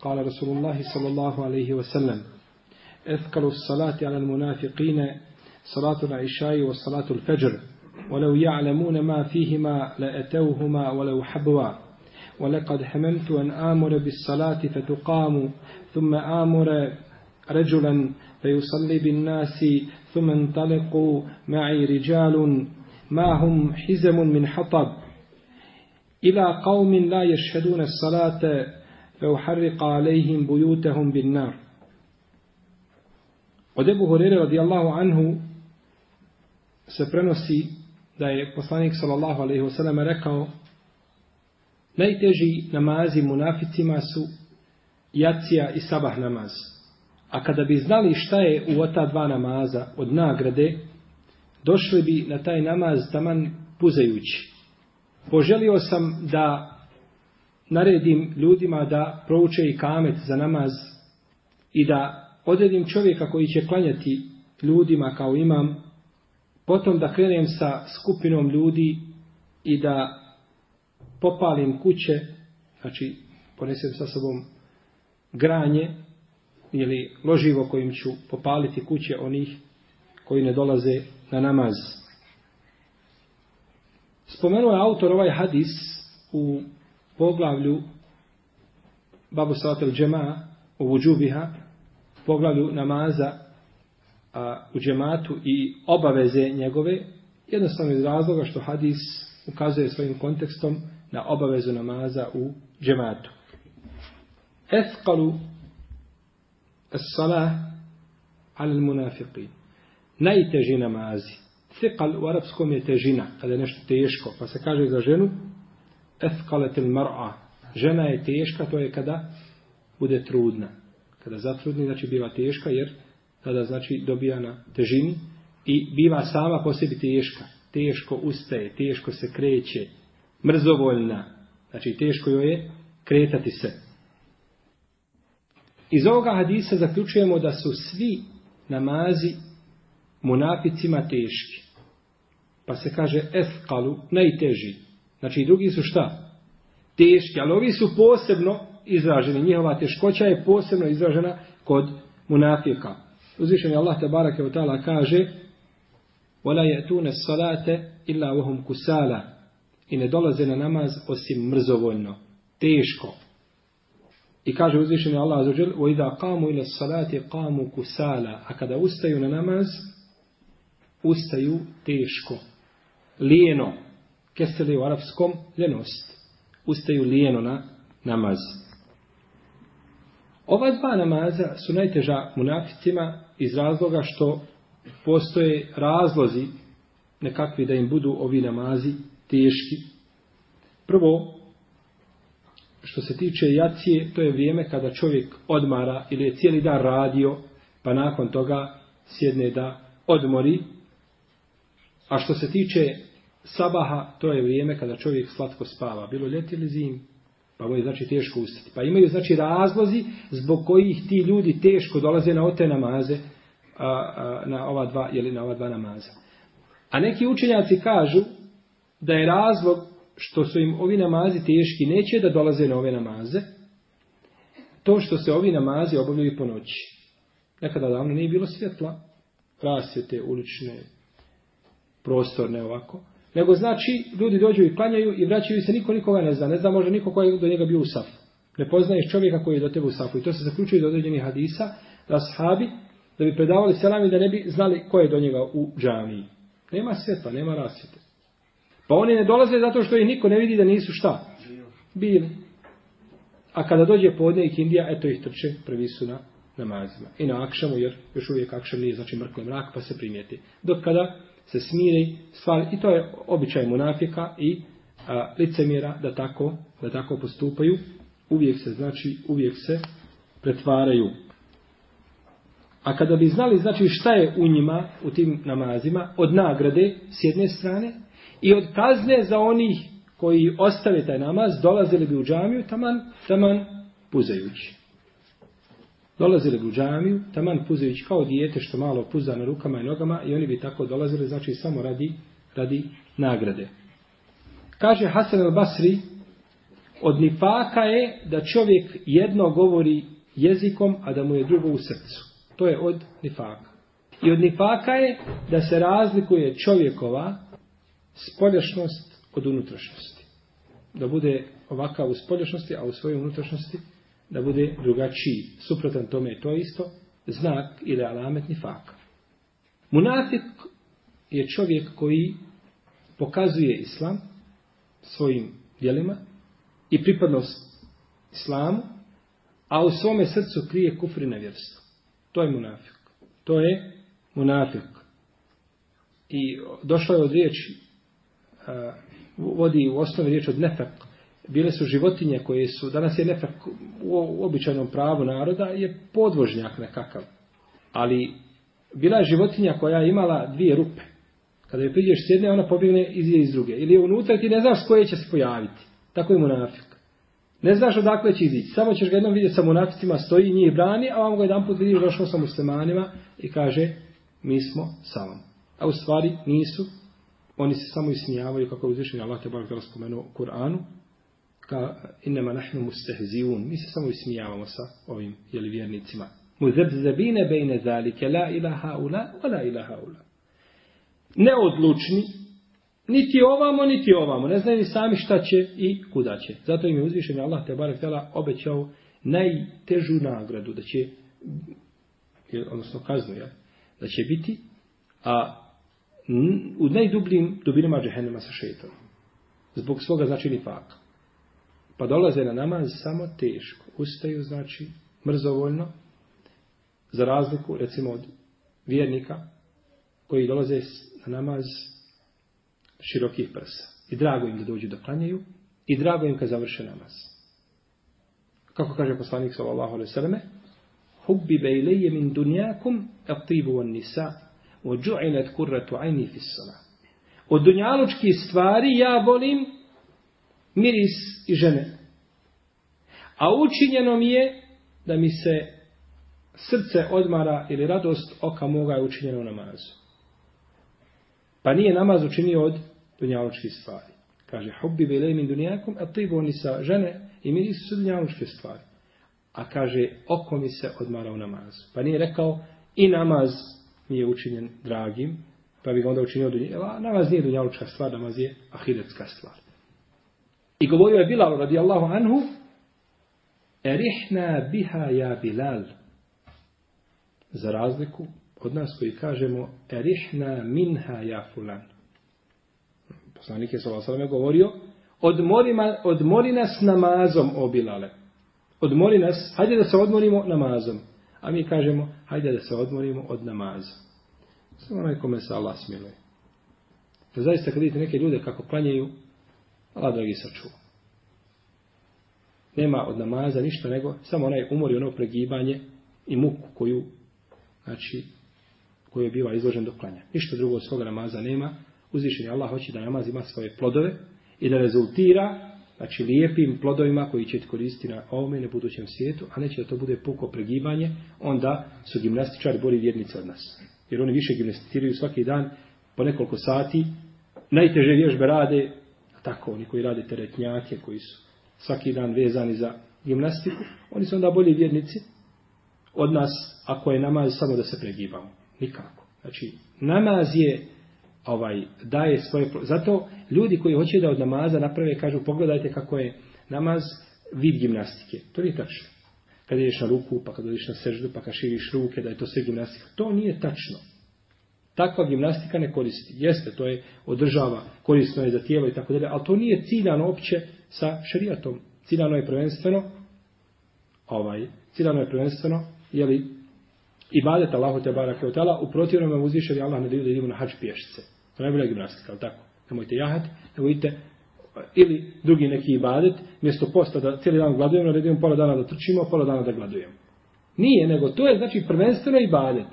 قال رسول الله صلى الله عليه وسلم أثقل الصلاة على المنافقين صلاة العشاء وصلاة الفجر ولو يعلمون ما فيهما لأتوهما ولو حبوا ولقد هممت أن آمر بالصلاة فتقام ثم آمر رجلا فيصلي بالناس ثم انطلقوا معي رجال ما هم حزم من حطب إلى قوم لا يشهدون الصلاة فأحرق عليهم بيوتهم بالنار Od Ebu Hurere radijallahu anhu se prenosi da je poslanik sallallahu alaihi wasallam rekao najteži namazi munaficima su jacija i sabah namaz. A kada bi znali šta je u ota dva namaza od nagrade, došli bi na taj namaz taman puzajući. Poželio sam da naredim ljudima da prouče i kamet za namaz i da odredim čovjeka koji će klanjati ljudima kao imam, potom da krenem sa skupinom ljudi i da popalim kuće, znači ponesem sa sobom granje ili loživo kojim ću popaliti kuće onih koji ne dolaze na namaz. Spomenuo je autor ovaj hadis u poglavlju Babu Salatel Džema u Vudžubiha, poglavlju namaza a, u džematu i obaveze njegove, jednostavno iz razloga što hadis ukazuje svojim kontekstom na obavezu namaza u džematu. Efkalu as-salah ala munafiqi. Najteži namazi. Fikal u arapskom je težina, kada je nešto teško. Pa se kaže za ženu, efkaletil mar'a. Žena je teška, to je kada bude trudna. Kada zatrudni, znači biva teška, jer tada znači dobija na težini i biva sama po sebi teška. Teško ustaje, teško se kreće, mrzovoljna. Znači teško joj je kretati se. Iz ovoga hadisa zaključujemo da su svi namazi munaficima teški. Pa se kaže efkalu, najteži. Znači drugi su šta? Teški, ali ovi su posebno izraženi. Njihova teškoća je posebno izražena kod munafika. Uzvišen je Allah tabarake u ta'ala kaže وَلَا يَتُونَ السَّلَاتَ إِلَّا وَهُمْ كُسَالَ I ne dolaze na namaz osim mrzovoljno. Teško. I kaže uzvišen je Allah zađel وَإِذَا قَامُوا إِلَى السَّلَاتِ قَامُوا كُسَالَ A kada ustaju na namaz, ustaju teško. Lijeno. Lijeno kestele u arapskom ljenost. Ustaju lijeno na namaz. Ova dva namaza su najteža munaficima iz razloga što postoje razlozi nekakvi da im budu ovi namazi teški. Prvo, što se tiče jacije, to je vrijeme kada čovjek odmara ili je cijeli dan radio, pa nakon toga sjedne da odmori. A što se tiče sabaha, to je vrijeme kada čovjek slatko spava, bilo ljeti ili zim, pa mu je znači teško ustati. Pa imaju znači razlozi zbog kojih ti ljudi teško dolaze na ote namaze, a, a, na ova dva, jeli na ova dva namaza. A neki učenjaci kažu da je razlog što su im ovi namazi teški, neće da dolaze na ove namaze, to što se ovi namazi obavljaju po noći. Nekada davno nije bilo svjetla, rasvete, ulične, prostorne ovako. Nego znači, ljudi dođu i klanjaju i vraćaju se, niko nikoga ne zna. Ne zna može niko koji je do njega bio u safu. Ne poznaješ čovjeka koji je do tebe u safu. I to se zaključuje iz određenih hadisa, da sahabi, da bi predavali selam i da ne bi znali ko je do njega u džaniji. Nema svjetla, nema rasvjeta. Pa oni ne dolaze zato što ih niko ne vidi da nisu šta? Bili. A kada dođe podne ih Indija, eto ih trče, prvi su na namazima. I na akšamu, jer još uvijek akšam nije, znači mrkli mrak, pa se primijeti. Dok kada se smiri stvari i to je običaj munafika i a, licemjera da tako da tako postupaju uvijek se znači uvijek se pretvaraju a kada bi znali znači šta je u njima u tim namazima od nagrade s jedne strane i od kazne za onih koji ostave taj namaz dolazili bi u džamiju taman taman puzajući dolazili u džamiju, taman puzević kao dijete što malo puza na rukama i nogama i oni bi tako dolazili, znači samo radi, radi nagrade. Kaže Hasan al Basri, od nifaka je da čovjek jedno govori jezikom, a da mu je drugo u srcu. To je od nifaka. I od nifaka je da se razlikuje čovjekova spolješnost od unutrašnjosti. Da bude ovakav u spolješnosti, a u svojoj unutrašnjosti da bude drugačiji. Suprotan tome je to isto znak ili alamet nifaka. Munafik je čovjek koji pokazuje islam svojim dijelima i pripadnost islamu, a u svome srcu krije kufrine vjerstvo. To je munafik. To je munafik. I došlo je od riječi, uh, vodi u osnovi riječ od nefak, bile su životinje koje su, danas je nefak u običajnom pravu naroda, je podvožnjak nekakav. Ali bila je životinja koja je imala dvije rupe. Kada je priđeš s jedne, ona pobjegne iz iz druge. Ili je unutra, ti ne znaš s koje će se pojaviti. Tako je munafik. Ne znaš odakle će izići. Samo ćeš ga jednom vidjeti sa munaficima, stoji i njih brani, a vam ga jedan put vidiš, došlo sa muslimanima i kaže, mi smo sa vam. A u stvari nisu, oni se samo ismijavaju kako je uzvišenje Allah te bar spomenuo u Kur'anu, ka inema nahnu mustehziun. Mi se samo ismijavamo sa ovim jeli, vjernicima. Mu zebzebine bejne zalike la ilaha ula, wa la ilaha ula. Neodlučni, niti ovamo, niti ovamo. Ne znaju ni sami šta će i kuda će. Zato im je uzvišen Allah te barek tela obećao najtežu nagradu, da će, odnosno kaznu, ja, da će biti, a u najdubljim dubinama džehennema sa šeitom. Zbog svoga značini faka. Pa dolaze na namaz samo teško. Ustaju, znači, mrzovoljno, za razliku, recimo, od vjernika koji dolaze na namaz širokih prsa. I drago im da dođu da klanjaju, i drago im kad završe namaz. Kako kaže poslanik sallallahu alejhi ve selleme: "Hubbi bayliya min dunyakum at-tib wa nisa wa ju'ilat qurratu 'ayni fi s-salah." Od dunjalučkih stvari ja volim miris i žene. A učinjeno mi je da mi se srce odmara ili radost oka moga je učinjeno u namazu. Pa nije namaz učinio od dunjaločkih stvari. Kaže, hobbi bile min dunjakom, a ti boni sa žene i miris su dunjaločke stvari. A kaže, oko mi se odmara u namazu. Pa nije rekao, i namaz mi je učinjen dragim, pa bi ga onda učinio dunjaločka stvar, namaz nije dunjaločka stvar, namaz je ahiretska stvar. I govorio je Bilal radijallahu anhu Erihna biha ja Bilal Za razliku od nas koji kažemo Erihna minha ja fulan Poslanik je sallallahu alaihi govorio odmori, odmori nas namazom o Bilale Odmori nas, hajde da se odmorimo namazom A mi kažemo, hajde da se odmorimo od namaza Samo onaj kome se Allah smiluje Zaista kad vidite neke ljude kako klanjaju Allah dragi sačuva. Nema od namaza ništa nego samo onaj umor i ono pregibanje i muku koju znači koju je biva izložen do klanja. Ništa drugo od svoga namaza nema. Uzvišen je Allah hoće da namaz ima svoje plodove i da rezultira znači lijepim plodovima koji će koristiti na ovome i na budućem svijetu, a neće da to bude puko pregibanje, onda su gimnastičari bolji vjednici od nas. Jer oni više gimnastiraju svaki dan po nekoliko sati, najteže vježbe rade tako, oni koji radi teretnjake, koji su svaki dan vezani za gimnastiku, oni su onda bolji vjernici od nas, ako je namaz samo da se pregibamo. Nikako. Znači, namaz je, ovaj, daje svoje... Zato ljudi koji hoće da od namaza naprave, kažu, pogledajte kako je namaz vid gimnastike. To nije tačno. Kad ideš na ruku, pa kad ideš na seždu, pa kad širiš ruke, da je to sve gimnastika. To nije tačno. Takva gimnastika ne koristi. Jeste, to je održava, korisno je za tijelo i tako dalje, ali to nije ciljano opće sa šarijatom. Ciljano je prvenstveno ovaj, ciljano je prvenstveno jeli, ibadet Allahu te barake u tala, u protivnom je uzvišen Allah ne da ljudi idemo na hač pješice. To je najbolja gimnastika, ali tako. Nemojte jahati, nego idite ili drugi neki ibadet, mjesto posta da cijeli dan gladujemo, redimo pola dana da trčimo, pola dana da gladujemo. Nije, nego to je znači prvenstveno ibadet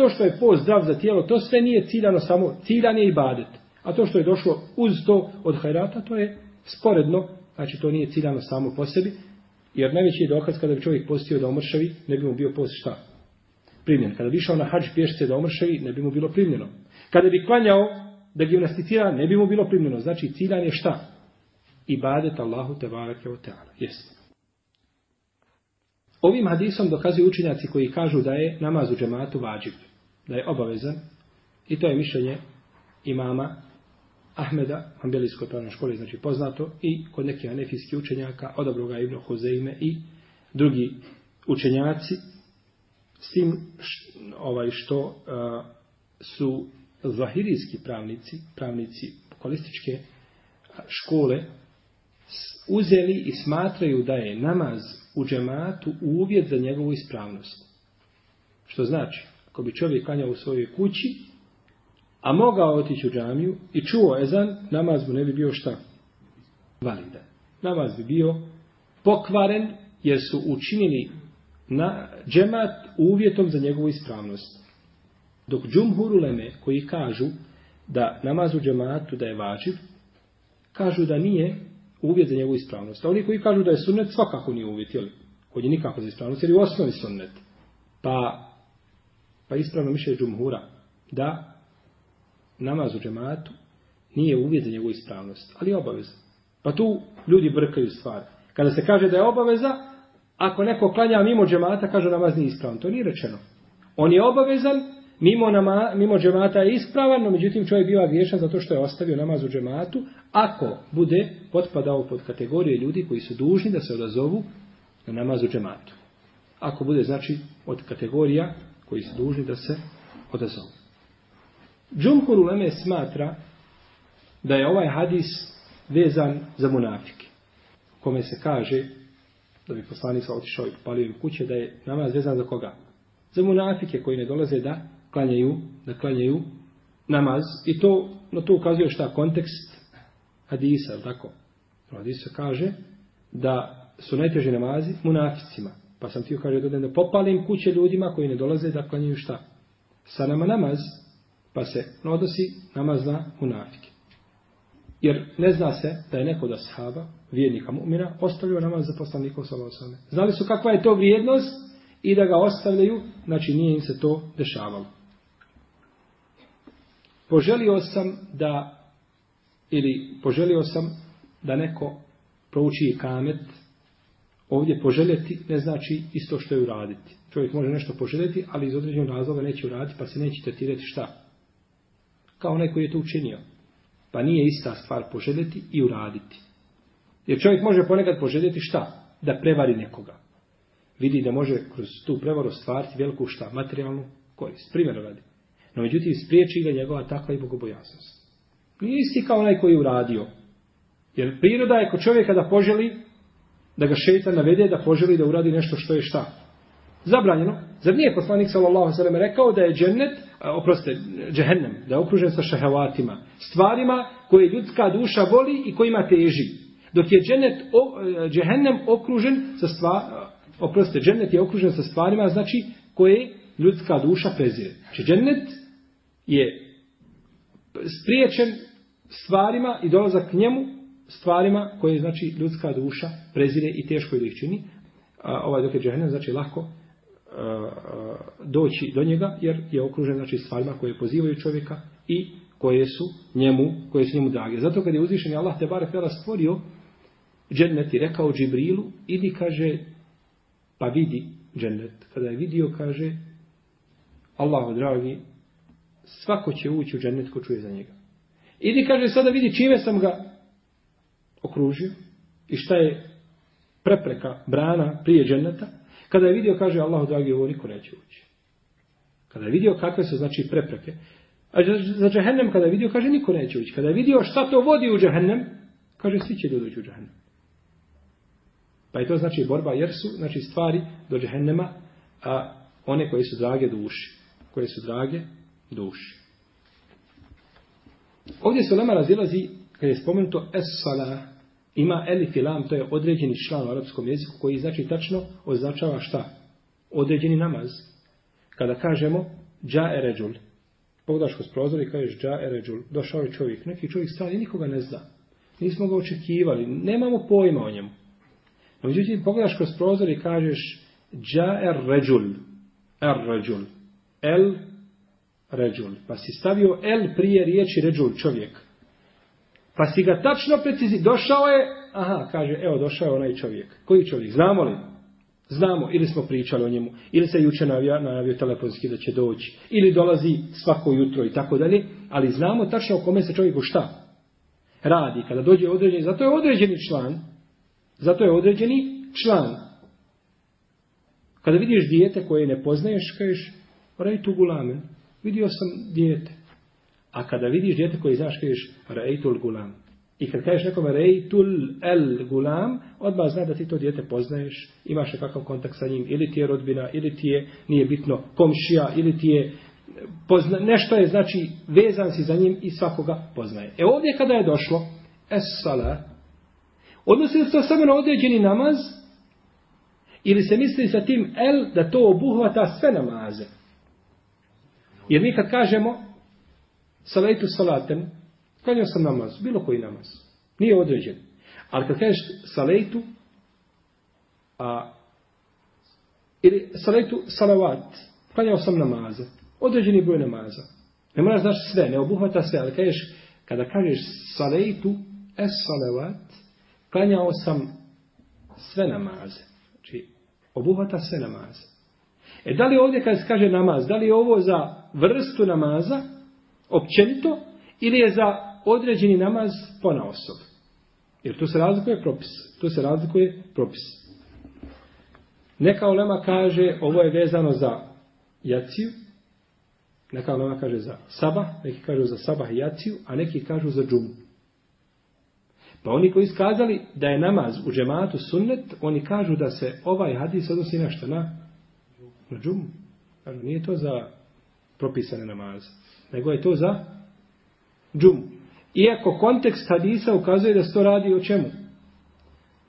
to što je post zdrav za tijelo, to sve nije ciljano samo, ciljan je ibadet. A to što je došlo uz to od hajrata, to je sporedno, znači to nije ciljano samo po sebi, jer najveći je dokaz kada bi čovjek postio da omršavi, ne bi mu bio post šta? Primljen. Kada bi išao na hađ pješce da omršavi, ne bi mu bilo primljeno. Kada bi klanjao da gimnasticira, ne bi mu bilo primljeno. Znači ciljan je šta? Ibadet Allahu te barake o teala. Jesi. Ovim hadisom dokazuju učenjaci koji kažu da je namaz u džematu vađiv da je obavezan i to je mišljenje imama Ahmeda, ambelijsko pravno škole, znači poznato, i kod nekih anefijskih učenjaka, odabro ga Ibn Huzeime i drugi učenjaci, s tim š, ovaj, što uh, su zahirijski pravnici, pravnici kolističke škole, uzeli i smatraju da je namaz u džematu uvjet za njegovu ispravnost. Što znači? ako bi čovjek klanjao u svojoj kući, a mogao otići u džamiju i čuo ezan, namaz mu ne bi bio šta? Validan. Namaz bi bio pokvaren jer su učinili na džemat uvjetom za njegovu ispravnost. Dok džumhur uleme koji kažu da namaz u džematu da je vađiv, kažu da nije uvjet za njegovu ispravnost. A oni koji kažu da je sunnet svakako nije uvjet, jel? Koji je nikako za ispravnost, jer je u osnovi sunnet. Pa Pa ispravno mišlje džumhura da namaz u džematu nije uvijed za njegovu ispravnost, ali je obaveza. Pa tu ljudi brkaju stvari. Kada se kaže da je obaveza, ako neko klanja mimo džemata, kaže namaz nije ispravan. To nije rečeno. On je obavezan, mimo, nama, mimo džemata je ispravan, no međutim čovjek biva griješan zato što je ostavio namaz u džematu, ako bude potpadao pod kategorije ljudi koji su dužni da se odazovu na namaz u džematu. Ako bude, znači, od kategorija koji su dužni da se odazovu. Džumhur Uleme smatra da je ovaj hadis vezan za munafike. Kome se kaže da bi poslanica otišao i palio im kuće, da je namaz vezan za koga? Za munafike koji ne dolaze da klanjaju, da klanjaju namaz. I to, na to ukazuje šta kontekst hadisa, ali tako? Hadisa kaže da su najteži namazi munaficima. Pa sam ti kaže dodam da popalim kuće ljudima koji ne dolaze da klanjaju šta? Sa nama namaz, pa se odnosi namaz na munafike. Jer ne zna se da je neko da sahaba, vjernika mu'mina, ostavljaju namaz za poslanikom sa osame. Znali su kakva je to vrijednost i da ga ostavljaju, znači nije im se to dešavalo. Poželio sam da ili poželio sam da neko prouči kamet ovdje poželjeti ne znači isto što je uraditi. Čovjek može nešto poželjeti, ali iz određenog razloga neće uraditi, pa se neće tretirati šta? Kao onaj koji je to učinio. Pa nije ista stvar poželjeti i uraditi. Jer čovjek može ponekad poželjeti šta? Da prevari nekoga. Vidi da može kroz tu prevaru stvariti veliku šta? Materijalnu korist. Primjer radi. No međutim, spriječi ga njegova takva i bogobojasnost. Nije isti kao onaj koji je uradio. Jer priroda je kod čovjeka da poželi da ga šeitan navede da poželi da uradi nešto što je šta. Zabranjeno. Zar nije poslanik sallallahu sallam rekao da je džennet, oprostite, džehennem, da je okružen sa šahevatima, stvarima koje ljudska duša voli i kojima teži. Dok je džennet, o, e, džehennem okružen sa stvarima, oprostite, džennet je okružen sa stvarima, znači koje ljudska duša prezire. Znači džennet je spriječen stvarima i dolazak k njemu stvarima koje znači ljudska duša prezire i teško ih čini, a ovaj dok je džehennem znači lako a, a, doći do njega jer je okružen znači stvarima koje pozivaju čovjeka i koje su njemu, koje su njemu drage. Zato kad je uzvišen Allah te bare fela stvorio džennet i rekao Džibrilu, idi kaže pa vidi džennet. Kada je vidio kaže Allah dragi svako će ući u džennet ko čuje za njega. Idi kaže sada vidi čime sam ga okružio i šta je prepreka, brana prije dženneta, kada je vidio, kaže Allahu dragi, ovo niko neće ući. Kada je vidio kakve su znači prepreke, a za džehennem kada je vidio, kaže niko neće ući. Kada je vidio šta to vodi u džehennem, kaže svi će doći u džehennem. Pa je to znači borba, jer su znači, stvari do džehennema, a one koje su drage duši. Koje su drage duši. Ovdje se u nama razilazi, kada je spomenuto es salah, Ima elif i lam, to je određeni član u arapskom jeziku koji znači tačno označava šta? Određeni namaz. Kada kažemo dža eređul, pogledaš kroz prozor i kažeš dža eređul, došao je čovjek, neki čovjek stran i nikoga ne zna. Nismo ga očekivali, nemamo pojma o njemu. No, međutim, pogledaš kroz prozor i kažeš dža eređul, eređul, el ređul. Pa si stavio el prije riječi ređul čovjek. Pa si ga tačno precizi, došao je, aha, kaže, evo, došao je onaj čovjek. Koji čovjek? Znamo li? Znamo, ili smo pričali o njemu, ili se juče navio, navio telefonski da će doći, ili dolazi svako jutro i tako dalje, ali znamo tačno o kome se čovjeku šta radi, kada dođe određeni, zato je određeni član, zato je određeni član. Kada vidiš dijete koje ne poznaješ, kažeš, rej tu gulamen, vidio sam dijete, A kada vidiš djete koje znaš, kažeš rejtul gulam. I kad kažeš nekom rejtul el gulam, odmah zna da ti to djete poznaješ, imaš nekakav kontakt sa njim, ili ti je rodbina, ili ti je, nije bitno, komšija, ili ti je pozna, nešto je, znači, vezan si za njim i svakoga poznaje. E ovdje kada je došlo, es sala, odnosi se to samo na određeni namaz, ili se misli sa tim el da to obuhvata sve namaze. Jer mi kad kažemo, salajtu salaten, klanjao sam namaz, bilo koji namaz, nije određen. Ali kad kažeš salajtu, a, ili salajtu salavat, klanjao sam namaze, određeni broj namaza. Ne moraš znaš sve, ne obuhvata sve, ali kažeš, kada kažeš salajtu, es salavat, klanjao sam sve namaze. Znači, obuhvata sve namaze. E da li ovdje kad se kaže namaz, da li je ovo za vrstu namaza općenito ili je za određeni namaz pona osob. Jer tu se razlikuje propis. Tu se razlikuje propis. Neka olema kaže ovo je vezano za jaciju, neka olema kaže za sabah, neki kažu za sabah i jaciju, a neki kažu za džumu. Pa oni koji skazali da je namaz u džematu sunnet, oni kažu da se ovaj hadis odnosi na što? Na, na džumu. Kažu, nije to za propisane namaze. Nego je to za džumu. Iako kontekst hadisa ukazuje da se to radi o čemu?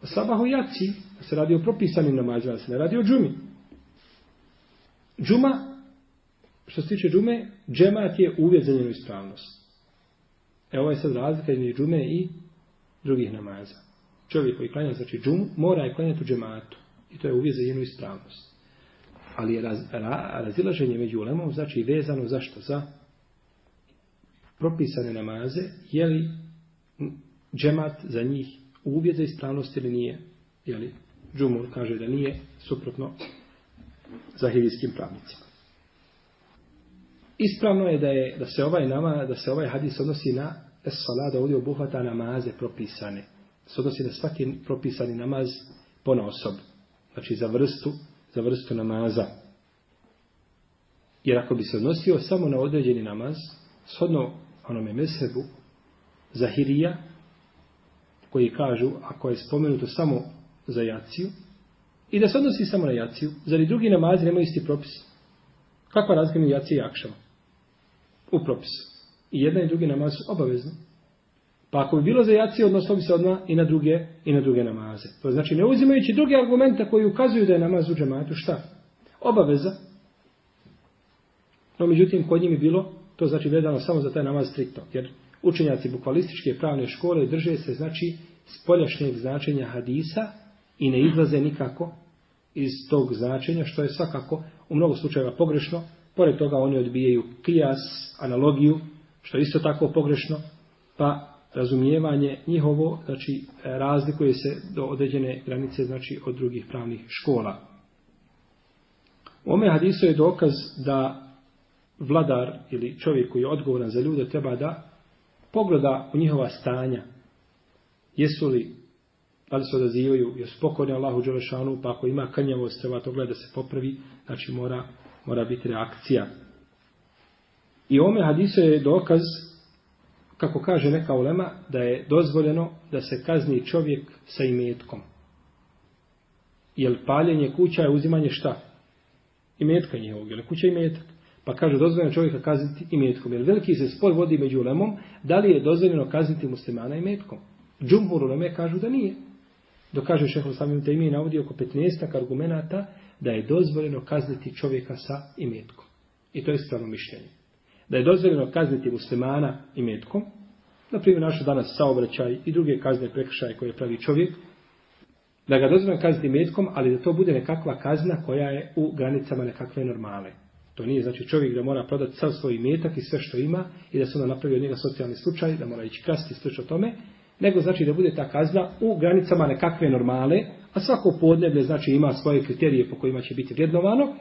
O sabahu jaci, da se radi o propisanim namazima, da se ne radi o džumi. Džuma, što se tiče džume, džemat je uvjet za njenu ispravnost. E ovo je sad razlika između džume i drugih namaza. Čovjek koji klanja, znači džumu, mora je klanjati u džematu. I to je uvijek za jednu ispravnost. Ali je raz, ra, razilaženje među ulemom, znači vezano za što? Za propisane namaze, je li džemat za njih uvjet za ispravnost ili nije? Je li džumur kaže da nije suprotno zahirijskim pravnicima? Ispravno je da je da se ovaj nama da se ovaj hadis odnosi na salada ovdje obuhvata namaze propisane. Se odnosi na svaki propisani namaz pona osob. Znači za vrstu, za vrstu namaza. Jer ako bi se odnosio samo na određeni namaz, shodno onome mesebu Zahirija, koji kažu, ako je spomenuto samo za jaciju, i da se odnosi samo na jaciju, zar i drugi namazi nemaju isti propis? Kakva razgleda jacija i akšava? U propisu. I jedna i drugi namaz su obavezni. Pa ako bi bilo za jaciju, odnosno bi se odmah i na druge i na druge namaze. To znači, ne uzimajući druge argumente koji ukazuju da je namaz u džematu, šta? Obaveza. No, međutim, kod njim je bilo To znači gledano samo za taj namaz striktno. Jer učenjaci bukvalističke pravne škole drže se znači spoljašnjeg značenja hadisa i ne izlaze nikako iz tog značenja, što je svakako u mnogo slučajeva pogrešno. Pored toga oni odbijaju kijas, analogiju, što je isto tako pogrešno, pa razumijevanje njihovo, znači razlikuje se do određene granice, znači od drugih pravnih škola. U ome hadisu je dokaz da vladar ili čovjek koji je odgovoran za ljude treba da pogleda u njihova stanja. Jesu li, da li se odazivaju, jesu pokorni Allahu Đelešanu, pa ako ima kanjavost, treba to gleda da se popravi, znači mora, mora biti reakcija. I ome hadise je dokaz, kako kaže neka ulema, da je dozvoljeno da se kazni čovjek sa imetkom. Jer paljenje kuća je uzimanje šta? Imetka njegovog, jer kuća je imetak. Pa kaže dozvoljeno čovjeka kazniti i metkom. Jer veliki se spor vodi među ulemom, da li je dozvoljeno kazniti muslimana i metkom. Džumhur uleme kažu da nije. Dok kaže šehol samim te imi navodi oko 15 argumenta da je dozvoljeno kazniti čovjeka sa i metkom. I to je stvarno mišljenje. Da je dozvoljeno kazniti muslimana i metkom, na primjer našo danas saobraćaj i druge kazne prekršaje koje pravi čovjek, da ga dozvoljeno kazniti metkom, ali da to bude nekakva kazna koja je u granicama nekakve normale. To nije znači čovjek da mora prodati sav svoj imetak i sve što ima i da se onda napravi od njega socijalni slučaj, da mora ići krasti i o tome, nego znači da bude ta kazna u granicama nekakve normale, a svako podneblje znači ima svoje kriterije po kojima će biti vrednovano,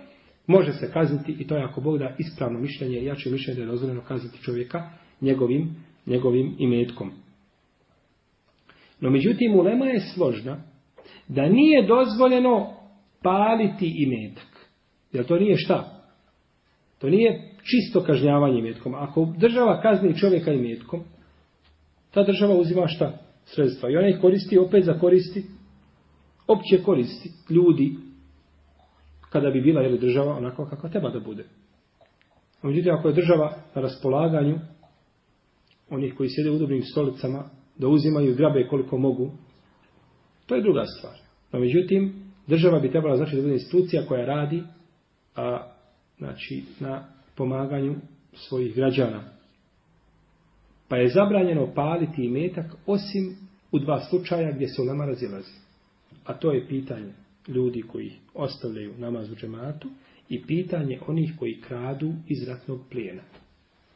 može se kazniti i to je ako Bog da ispravno mišljenje, jače mišljenje da je dozvoljeno kazniti čovjeka njegovim, njegovim imetkom. No međutim, ulema je složna da nije dozvoljeno paliti imetak. Jer to nije šta? To nije čisto kažnjavanje metkom. Ako država kazni čovjeka i metkom, ta država uzima šta? Sredstva. I ona ih koristi opet za koristi, opće koristi ljudi, kada bi bila jeli, država onako kako treba da bude. Međutim, ako je država na raspolaganju onih koji sjede u udobnim stolicama da uzimaju grabe koliko mogu, to je druga stvar. No, međutim, država bi trebala znači da bude institucija koja radi a, znači, na pomaganju svojih građana. Pa je zabranjeno paliti imetak osim u dva slučaja gdje se u nama razilazi. A to je pitanje ljudi koji ostavljaju namaz u džematu i pitanje onih koji kradu iz ratnog plijena.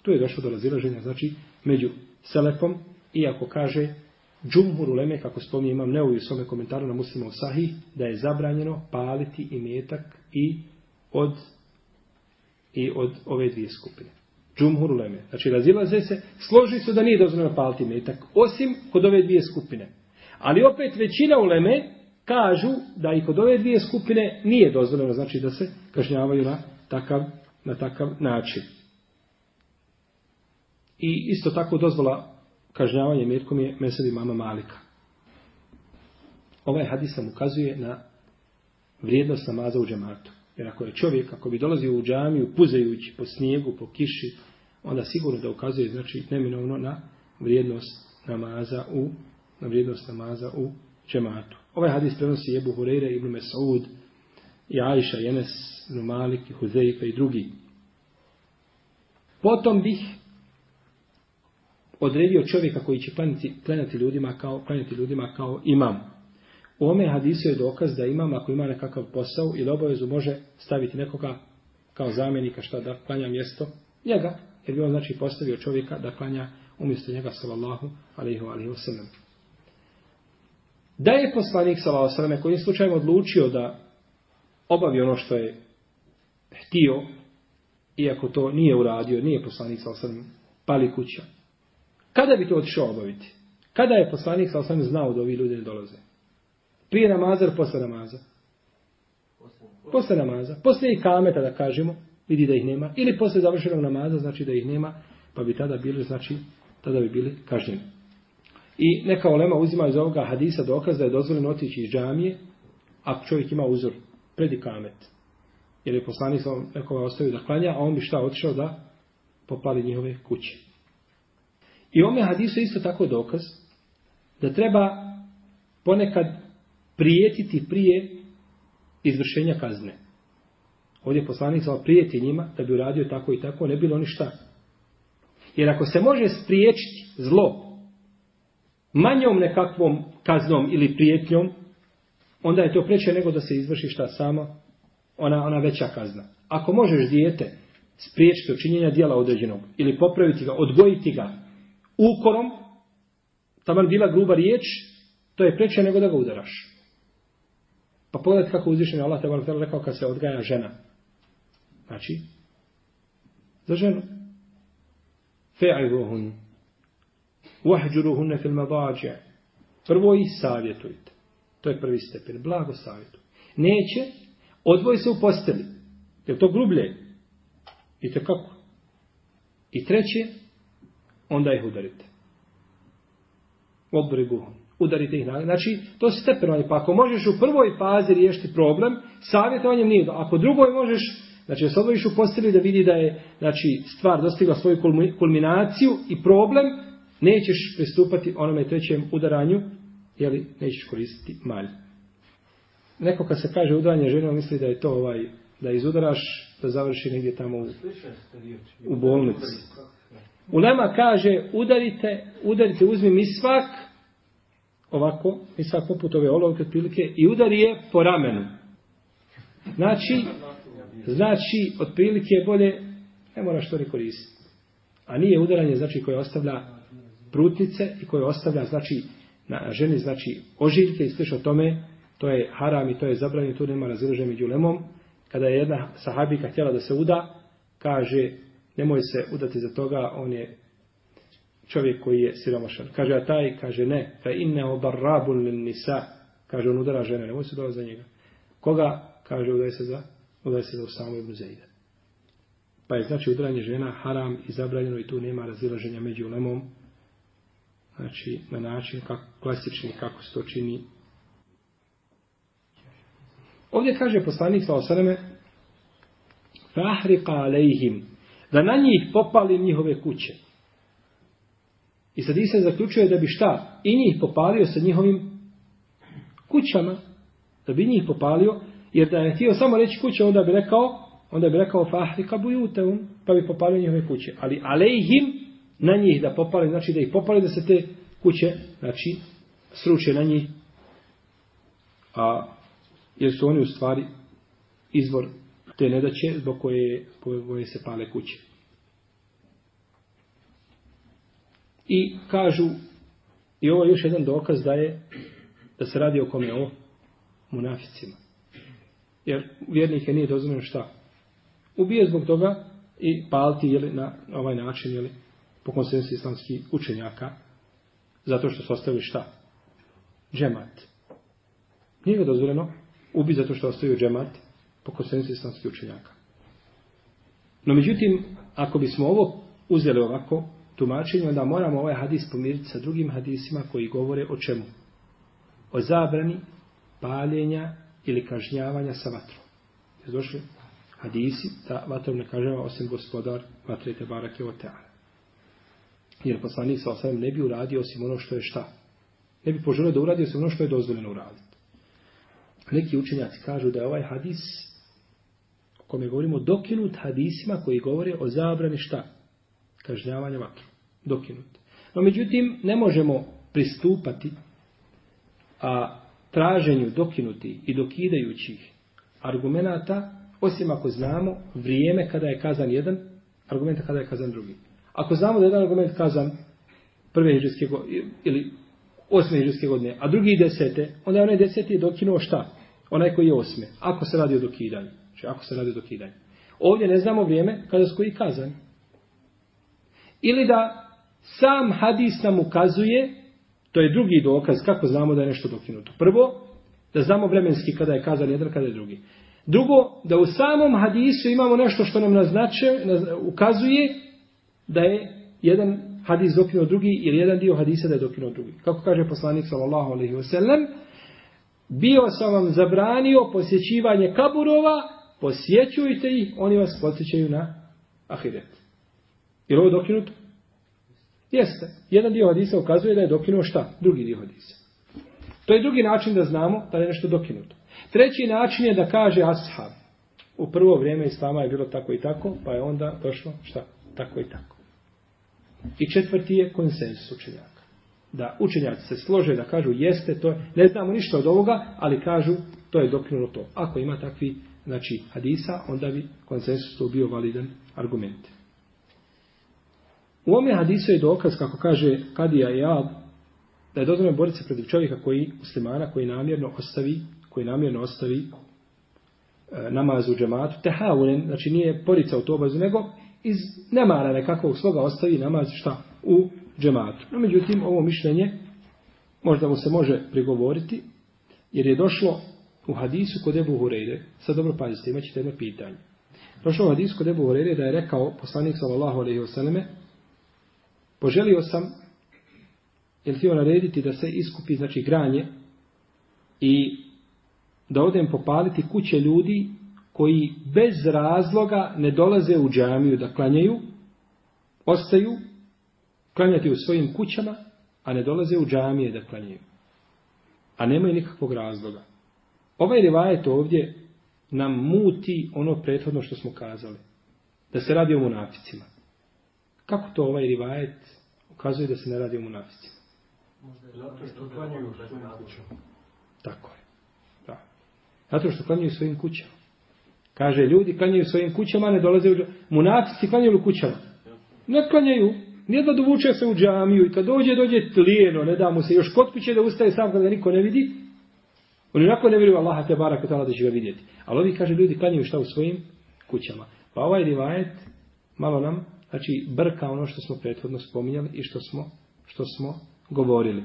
Tu je došlo do razilaženja, znači, među Selefom, iako kaže Džumhur Uleme, kako spominje imam neovi u svome komentaru na muslimov sahih, da je zabranjeno paliti imetak i od i od ove dvije skupine. Džumhur uleme. Znači razilaze se, složi su da nije dozvoljeno paliti metak, osim kod ove dvije skupine. Ali opet većina uleme kažu da i kod ove dvije skupine nije dozvoljeno, znači da se kažnjavaju na takav, na takav način. I isto tako dozvola kažnjavanje metkom je mesevi mama Malika. Ovaj hadis nam ukazuje na vrijednost namaza u džematu. Jer ako je čovjek, ako bi dolazio u džamiju puzajući po snijegu, po kiši, onda sigurno da ukazuje, znači, neminovno na vrijednost namaza u, na vrijednost namaza u džematu. Ovaj hadis prenosi Ebu Hureyre ibn Mesaud i Ajša, Jenes, Numalik, Huzeifa i drugi. Potom bih odredio čovjeka koji će klanjati, klanjati ljudima kao klanjati ljudima kao imam ome hadisu je dokaz da imam, ako ima nekakav posao ili obavezu, može staviti nekoga kao zamjenika šta da klanja mjesto njega, jer bi on znači postavio čovjeka da klanja umjesto njega, sallallahu alaihi wa sallam. Da je poslanik, sallallahu alaihi wa sallam, kojim slučajem odlučio da obavi ono što je htio, iako to nije uradio, nije poslanik, sallallahu alaihi wa sallam, pali kuća. Kada bi to otišao obaviti? Kada je poslanik, sallallahu alaihi wa sallam, znao da ovi ljudi ne dolaze? Prije namaza ili posle namaza? Posle namaza. Posle i kameta da kažemo, vidi da ih nema. Ili posle završenog namaza, znači da ih nema, pa bi tada bili, znači, tada bi bili kažnjeni. I neka olema uzima iz ovoga hadisa dokaz da je dozvoljeno otići iz džamije ako čovjek ima uzor pred ikamet. Jer je poslanik sa nekoga ostavio da klanja, a on bi šta otišao da popali njihove kuće. I ome hadisu isto tako dokaz da treba ponekad prijetiti prije izvršenja kazne. Ovdje je poslanik znao prijeti njima da bi uradio tako i tako, ne bilo ništa. Jer ako se može spriječiti zlo manjom nekakvom kaznom ili prijetnjom, onda je to preče nego da se izvrši šta samo ona, ona veća kazna. Ako možeš dijete spriječiti od činjenja dijela određenog ili popraviti ga, odgojiti ga ukorom, taman bila gruba riječ, to je preče nego da ga udaraš. Pa pogledajte kako uzvišen je Allah te barakatala rekao kad se odgaja žena. Znači, za ženu. Fe'iduhun. Wahđuruhun fil mabađe. Prvo ih savjetujte. To je prvi stepen. Blago savjetujte. Neće, odvoj se u posteli. Je to grublje? I te kako? I treće, onda ih udarite. Odbriguhun udarite ih na. Znači, to se stepenovanje. Pa ako možeš u prvoj fazi riješiti problem, savjetovanjem nije. Ako drugoj možeš, znači, se odvojiš u postelju da vidi da je znači, stvar dostigla svoju kulminaciju i problem, nećeš pristupati onome trećem udaranju, jeli, nećeš koristiti malj. Neko kad se kaže udaranje žena, misli da je to ovaj, da izudaraš, da završi negdje tamo u, u bolnici. Ulema kaže, udarite, udarite, uzmi mi svak, ovako, misa poput ove olovke otprilike, i udari je po ramenu. Znači, znači, otprilike bolje, ne moraš to ni koristiti. A nije udaranje, znači, koje ostavlja prutnice i koje ostavlja, znači, na ženi, znači, ožiljke i slično tome, to je haram i to je zabranje, tu nema razilože među lemom. Kada je jedna sahabika htjela da se uda, kaže, nemoj se udati za toga, on je čovjek koji je siromašan. Kaže, a taj, kaže, ne, fe inne obarrabun lin nisa, kaže, on udara žene, nemoj se dolazi za njega. Koga, kaže, udaje se za, udaje se za Usamu ibn Zaida. Pa je znači udaranje žena haram i zabranjeno i tu nema razilaženja među ulemom. Znači, na način kako, klasični kako se to čini. Ovdje kaže poslanik sa osaneme Fahriqa alejhim da na njih popali njihove kuće. I sad Isa zaključuje da bi šta? I njih popalio sa njihovim kućama. Da bi njih popalio. Jer da je htio samo reći kuće, onda bi rekao onda bi rekao fahrika bujuteum, pa bi popalio njihove kuće. Ali alejhim na njih da popali, znači da ih popali, da se te kuće, znači, sruče na njih. A, jer su oni u stvari izvor te nedaće zbog koje, koje se pale kuće. I kažu, i ovo je još jedan dokaz da je, da se radi o kome ovo, munaficima. Jer vjernike nije dozvoljeno šta. Ubije zbog toga i palti jeli, na ovaj način, jeli, po konsensu islamskih učenjaka, zato što su ostavili šta? Džemat. Nije ga dozvoljeno ubi zato što ostavio džemat po konsensu islamskih učenjaka. No međutim, ako bismo ovo uzeli ovako, tumačenju, onda moramo ovaj hadis pomiriti sa drugim hadisima koji govore o čemu? O zabrani paljenja ili kažnjavanja sa vatrom. Jer došli hadisi da vatrom ne kažnjava osim gospodar vatrete barake o teana. Jer poslanik sa osam ne bi uradio osim ono što je šta. Ne bi poželio da uradi osim ono što je dozvoljeno uraditi. Neki učenjaci kažu da je ovaj hadis o kome govorimo dokinut hadisima koji govore o zabrani šta? kažnjavanje vatru, dokinut. No, međutim, ne možemo pristupati a traženju dokinuti i dokidajućih argumenata, osim ako znamo vrijeme kada je kazan jedan argument, kada je kazan drugi. Ako znamo da je jedan argument kazan prve hiđarske godine, ili osme hiđarske godine, a drugi desete, onda je onaj deseti je dokinuo šta? Onaj koji je osme, ako se radi o dokidanju. Znači, ako se radi o dokidanju. Ovdje ne znamo vrijeme kada su koji kazani ili da sam hadis nam ukazuje, to je drugi dokaz, kako znamo da je nešto dokinuto. Prvo, da znamo vremenski kada je kazan jedan, kada je drugi. Drugo, da u samom hadisu imamo nešto što nam naznače, ukazuje da je jedan hadis dokinuo drugi ili jedan dio hadisa da je dokinuo drugi. Kako kaže poslanik sallallahu alaihi wasallam, bio sam vam zabranio posjećivanje kaburova, posjećujte ih, oni vas podsjećaju na ahiretu. Jer ovo je dokinuto? Jeste. Jedan dio hadisa ukazuje da je dokinuo šta? Drugi dio hadisa. To je drugi način da znamo da je nešto dokinuto. Treći način je da kaže ashab. U prvo vrijeme islama je bilo tako i tako, pa je onda došlo šta? Tako i tako. I četvrti je konsensus učenjaka. Da učenjaci se slože da kažu jeste, to je, ne znamo ništa od ovoga, ali kažu to je dokinuto. Ako ima takvi znači, hadisa, onda bi konsensus to bio validan argument. U ome hadisu je dokaz, kako kaže Kadija i Ab, da je dozvoljeno boriti se protiv čovjeka koji, muslimana, koji namjerno ostavi, koji namjerno ostavi e, namaz u džematu, te haunen, znači nije porica u tobazu, nego iz nemara nekakvog svoga ostavi namaz šta u džematu. No, međutim, ovo mišljenje možda mu se može prigovoriti, jer je došlo u hadisu kod Ebu Hureyre. Sad dobro pazite, imat ćete jedno pitanje. Došlo u hadisu kod Ebu Hureyre da je rekao poslanik sallallahu alaihi wa sallame, Poželio sam, jel ti narediti da se iskupi, znači, granje i da odem popaliti kuće ljudi koji bez razloga ne dolaze u džamiju da klanjaju, ostaju klanjati u svojim kućama, a ne dolaze u džamije da klanjaju. A nemaju nikakvog razloga. Ovaj rivajet ovdje nam muti ono prethodno što smo kazali. Da se radi o munaficima. Kako to ovaj rivajet ukazuje da se ne radi o munafici? Zato što klanjuju svojim kućama. Tako je. Da. Zato što klanjuju svojim kućama. Kaže, ljudi klanjuju svojim kućama, ne dolaze u džamiju. Munafici klanjuju u kućama. Ne klanjaju. Nijedno dovuče se u džamiju i kad dođe, dođe tlijeno, ne da mu se. Još kod kuće da ustaje sam kada niko ne vidi. Oni onako ne vjeruju Allaha te barak da će ga vidjeti. Ali ovi kaže, ljudi klanjuju šta u svojim kućama. Pa ovaj rivajet, malo nam znači brka ono što smo prethodno spominjali i što smo, što smo govorili.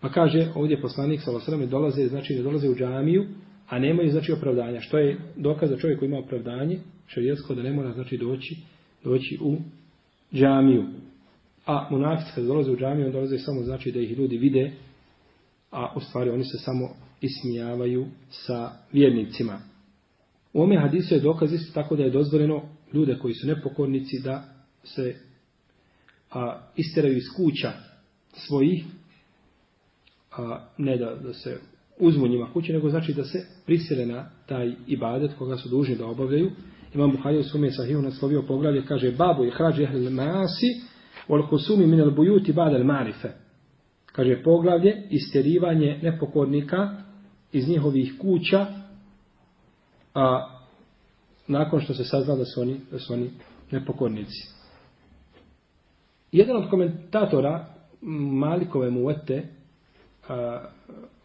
Pa kaže ovdje poslanik sa vasrame dolaze, znači ne dolaze u džamiju, a nemaju znači opravdanja. Što je dokaz da čovjek koji ima opravdanje, šarijetsko da ne mora znači doći, doći u džamiju. A munafici kada dolaze u džamiju, on dolaze samo znači da ih ljudi vide, a u stvari oni se samo ismijavaju sa vjernicima. U ome hadisu je dokaz isto tako da je dozvoljeno ljude koji su nepokornici da se a, isteraju iz kuća svojih, a, ne da, da se uzmu njima kuće, nego znači da se prisile na taj ibadet koga su dužni da obavljaju. Imam Buhari u svome sahiju naslovio poglavlje, kaže, babu je hrađe ehl maasi, ol kusumi min al bujuti bad al marife. Kaže, poglavlje, isterivanje nepokornika iz njihovih kuća, a, nakon što se sazna da su oni, da su oni nepokornici. Jedan od komentatora Malikove muvete,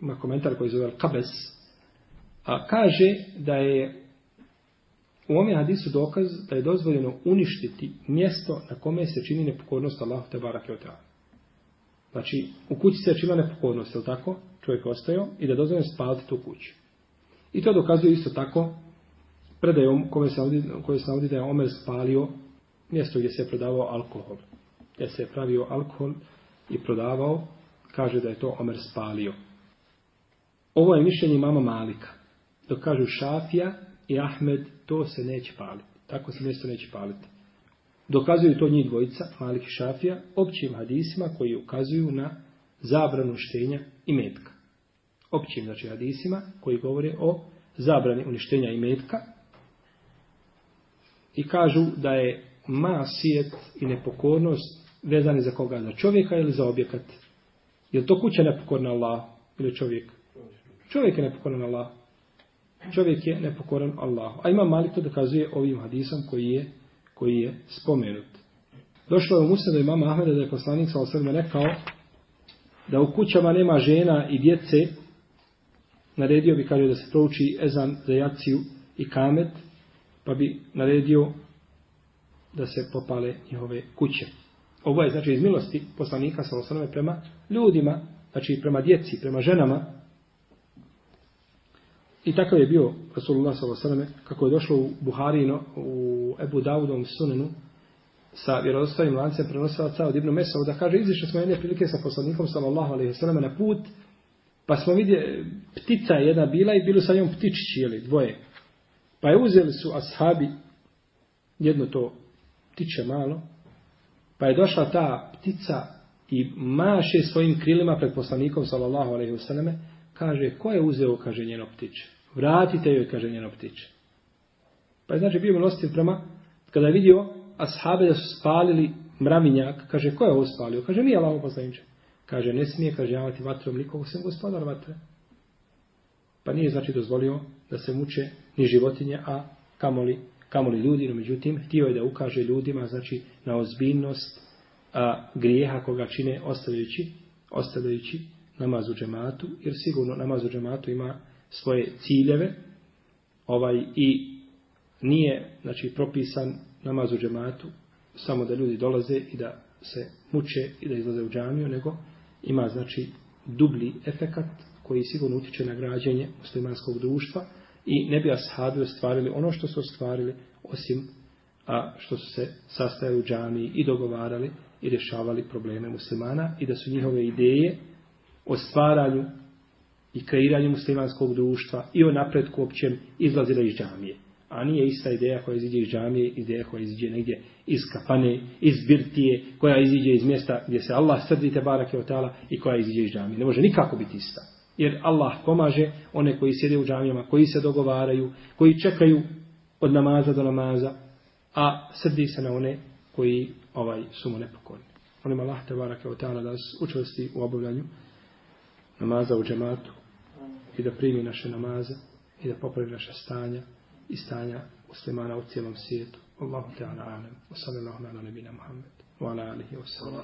ima komentar koji zove Al-Kabes, a kaže da je u ome hadisu dokaz da je dozvoljeno uništiti mjesto na kome se čini nepokornost Allahu te barake od Znači, u kući se čima nepokornost, je li tako? Čovjek ostaje i da dozvoljeno spaliti tu kuću. I to dokazuje isto tako predajom kome se navodi, koje se navodi da je Omer spalio mjesto gdje se je prodavao alkohol. Gdje se je pravio alkohol i prodavao, kaže da je to Omer spalio. Ovo je mišljenje mama Malika. Dok kažu Šafija i Ahmed, to se neće paliti. Tako se mjesto neće paliti. Dokazuju to njih dvojica, Malik i Šafija, općim hadisima koji ukazuju na zabranu štenja i metka. Općim, znači, hadisima koji govore o zabrani uništenja i metka, i kažu da je masijet i nepokornost vezani za koga? Za čovjeka ili za objekat? Je to kuća nepokorna Allah ili čovjek? Čovjek je nepokoran Allah. Čovjek je nepokoran Allah. A ima Malik to dokazuje ovim hadisom koji je, koji je spomenut. Došlo je u Musa do imama Ahmeda da je poslanik sa osrme rekao da u kućama nema žena i djece. Naredio bi kaže da se prouči ezan za jaciju i kamet pa bi naredio da se popale njihove kuće. Ovo je znači iz milosti poslanika sa osnovne prema ljudima, znači prema djeci, prema ženama. I takav je bio Rasulullah sa osnovne, kako je došlo u Buharino, u Ebu Davudom sunenu, sa vjerodostojnim lancem prenosilaca od Ibnu Mesovu, da kaže, izišli smo jedne prilike sa poslanikom sallallahu alaihi sallam na put, pa smo vidje, ptica jedna bila i bilo sa njom ptičići, jeli, dvoje, Pa je uzeli su ashabi jedno to ptiće malo, pa je došla ta ptica i maše svojim krilima pred poslanikom sallallahu alaihi wasallam kaže ko je uzeo kaže njeno ptiće vratite joj kaže njeno ptiće pa je znači bio milostiv prema kada je vidio ashabe da su spalili mravinjak kaže ko je ovo spalio kaže nije Allahov poslanik kaže ne smije kaže javati vatrom nikog sem gospodar vatre pa nije znači dozvolio da se muče ni životinje, a kamoli, kamoli ljudi, no međutim, htio je da ukaže ljudima, znači, na ozbiljnost a, grijeha koga čine ostavljajući, ostavljajući namaz u džematu, jer sigurno namaz u džematu ima svoje ciljeve, ovaj, i nije, znači, propisan namaz u džematu, samo da ljudi dolaze i da se muče i da izlaze u džamiju, nego ima, znači, dubli efekat koji sigurno utiče na građenje muslimanskog društva, i ne bi ashabi ostvarili ono što su ostvarili osim a što su se sastajali u džami i dogovarali i rješavali probleme muslimana i da su njihove ideje o stvaranju i kreiranju muslimanskog društva i o napretku općem izlazile iz džamije. A nije ista ideja koja iziđe iz džamije, ideja koja iziđe negdje iz kafane, iz birtije, koja iziđe iz mjesta gdje se Allah srdite barake od tala i koja iziđe iz džamije. Ne može nikako biti ista. Jer Allah pomaže one koji sjede u džamijama, koji se dogovaraju, koji čekaju od namaza do namaza, a srdi se na one koji ovaj su mu nepokorni. Onima Allah te barake od ta'ala da nas učvrsti u obavljanju namaza u džematu i da primi naše namaze i da popravi naše stanja i stanja muslimana u cijelom svijetu. Allahu te ala alem. Wa sallallahu ala nebina Muhammed. Wa ala alihi wa sallam.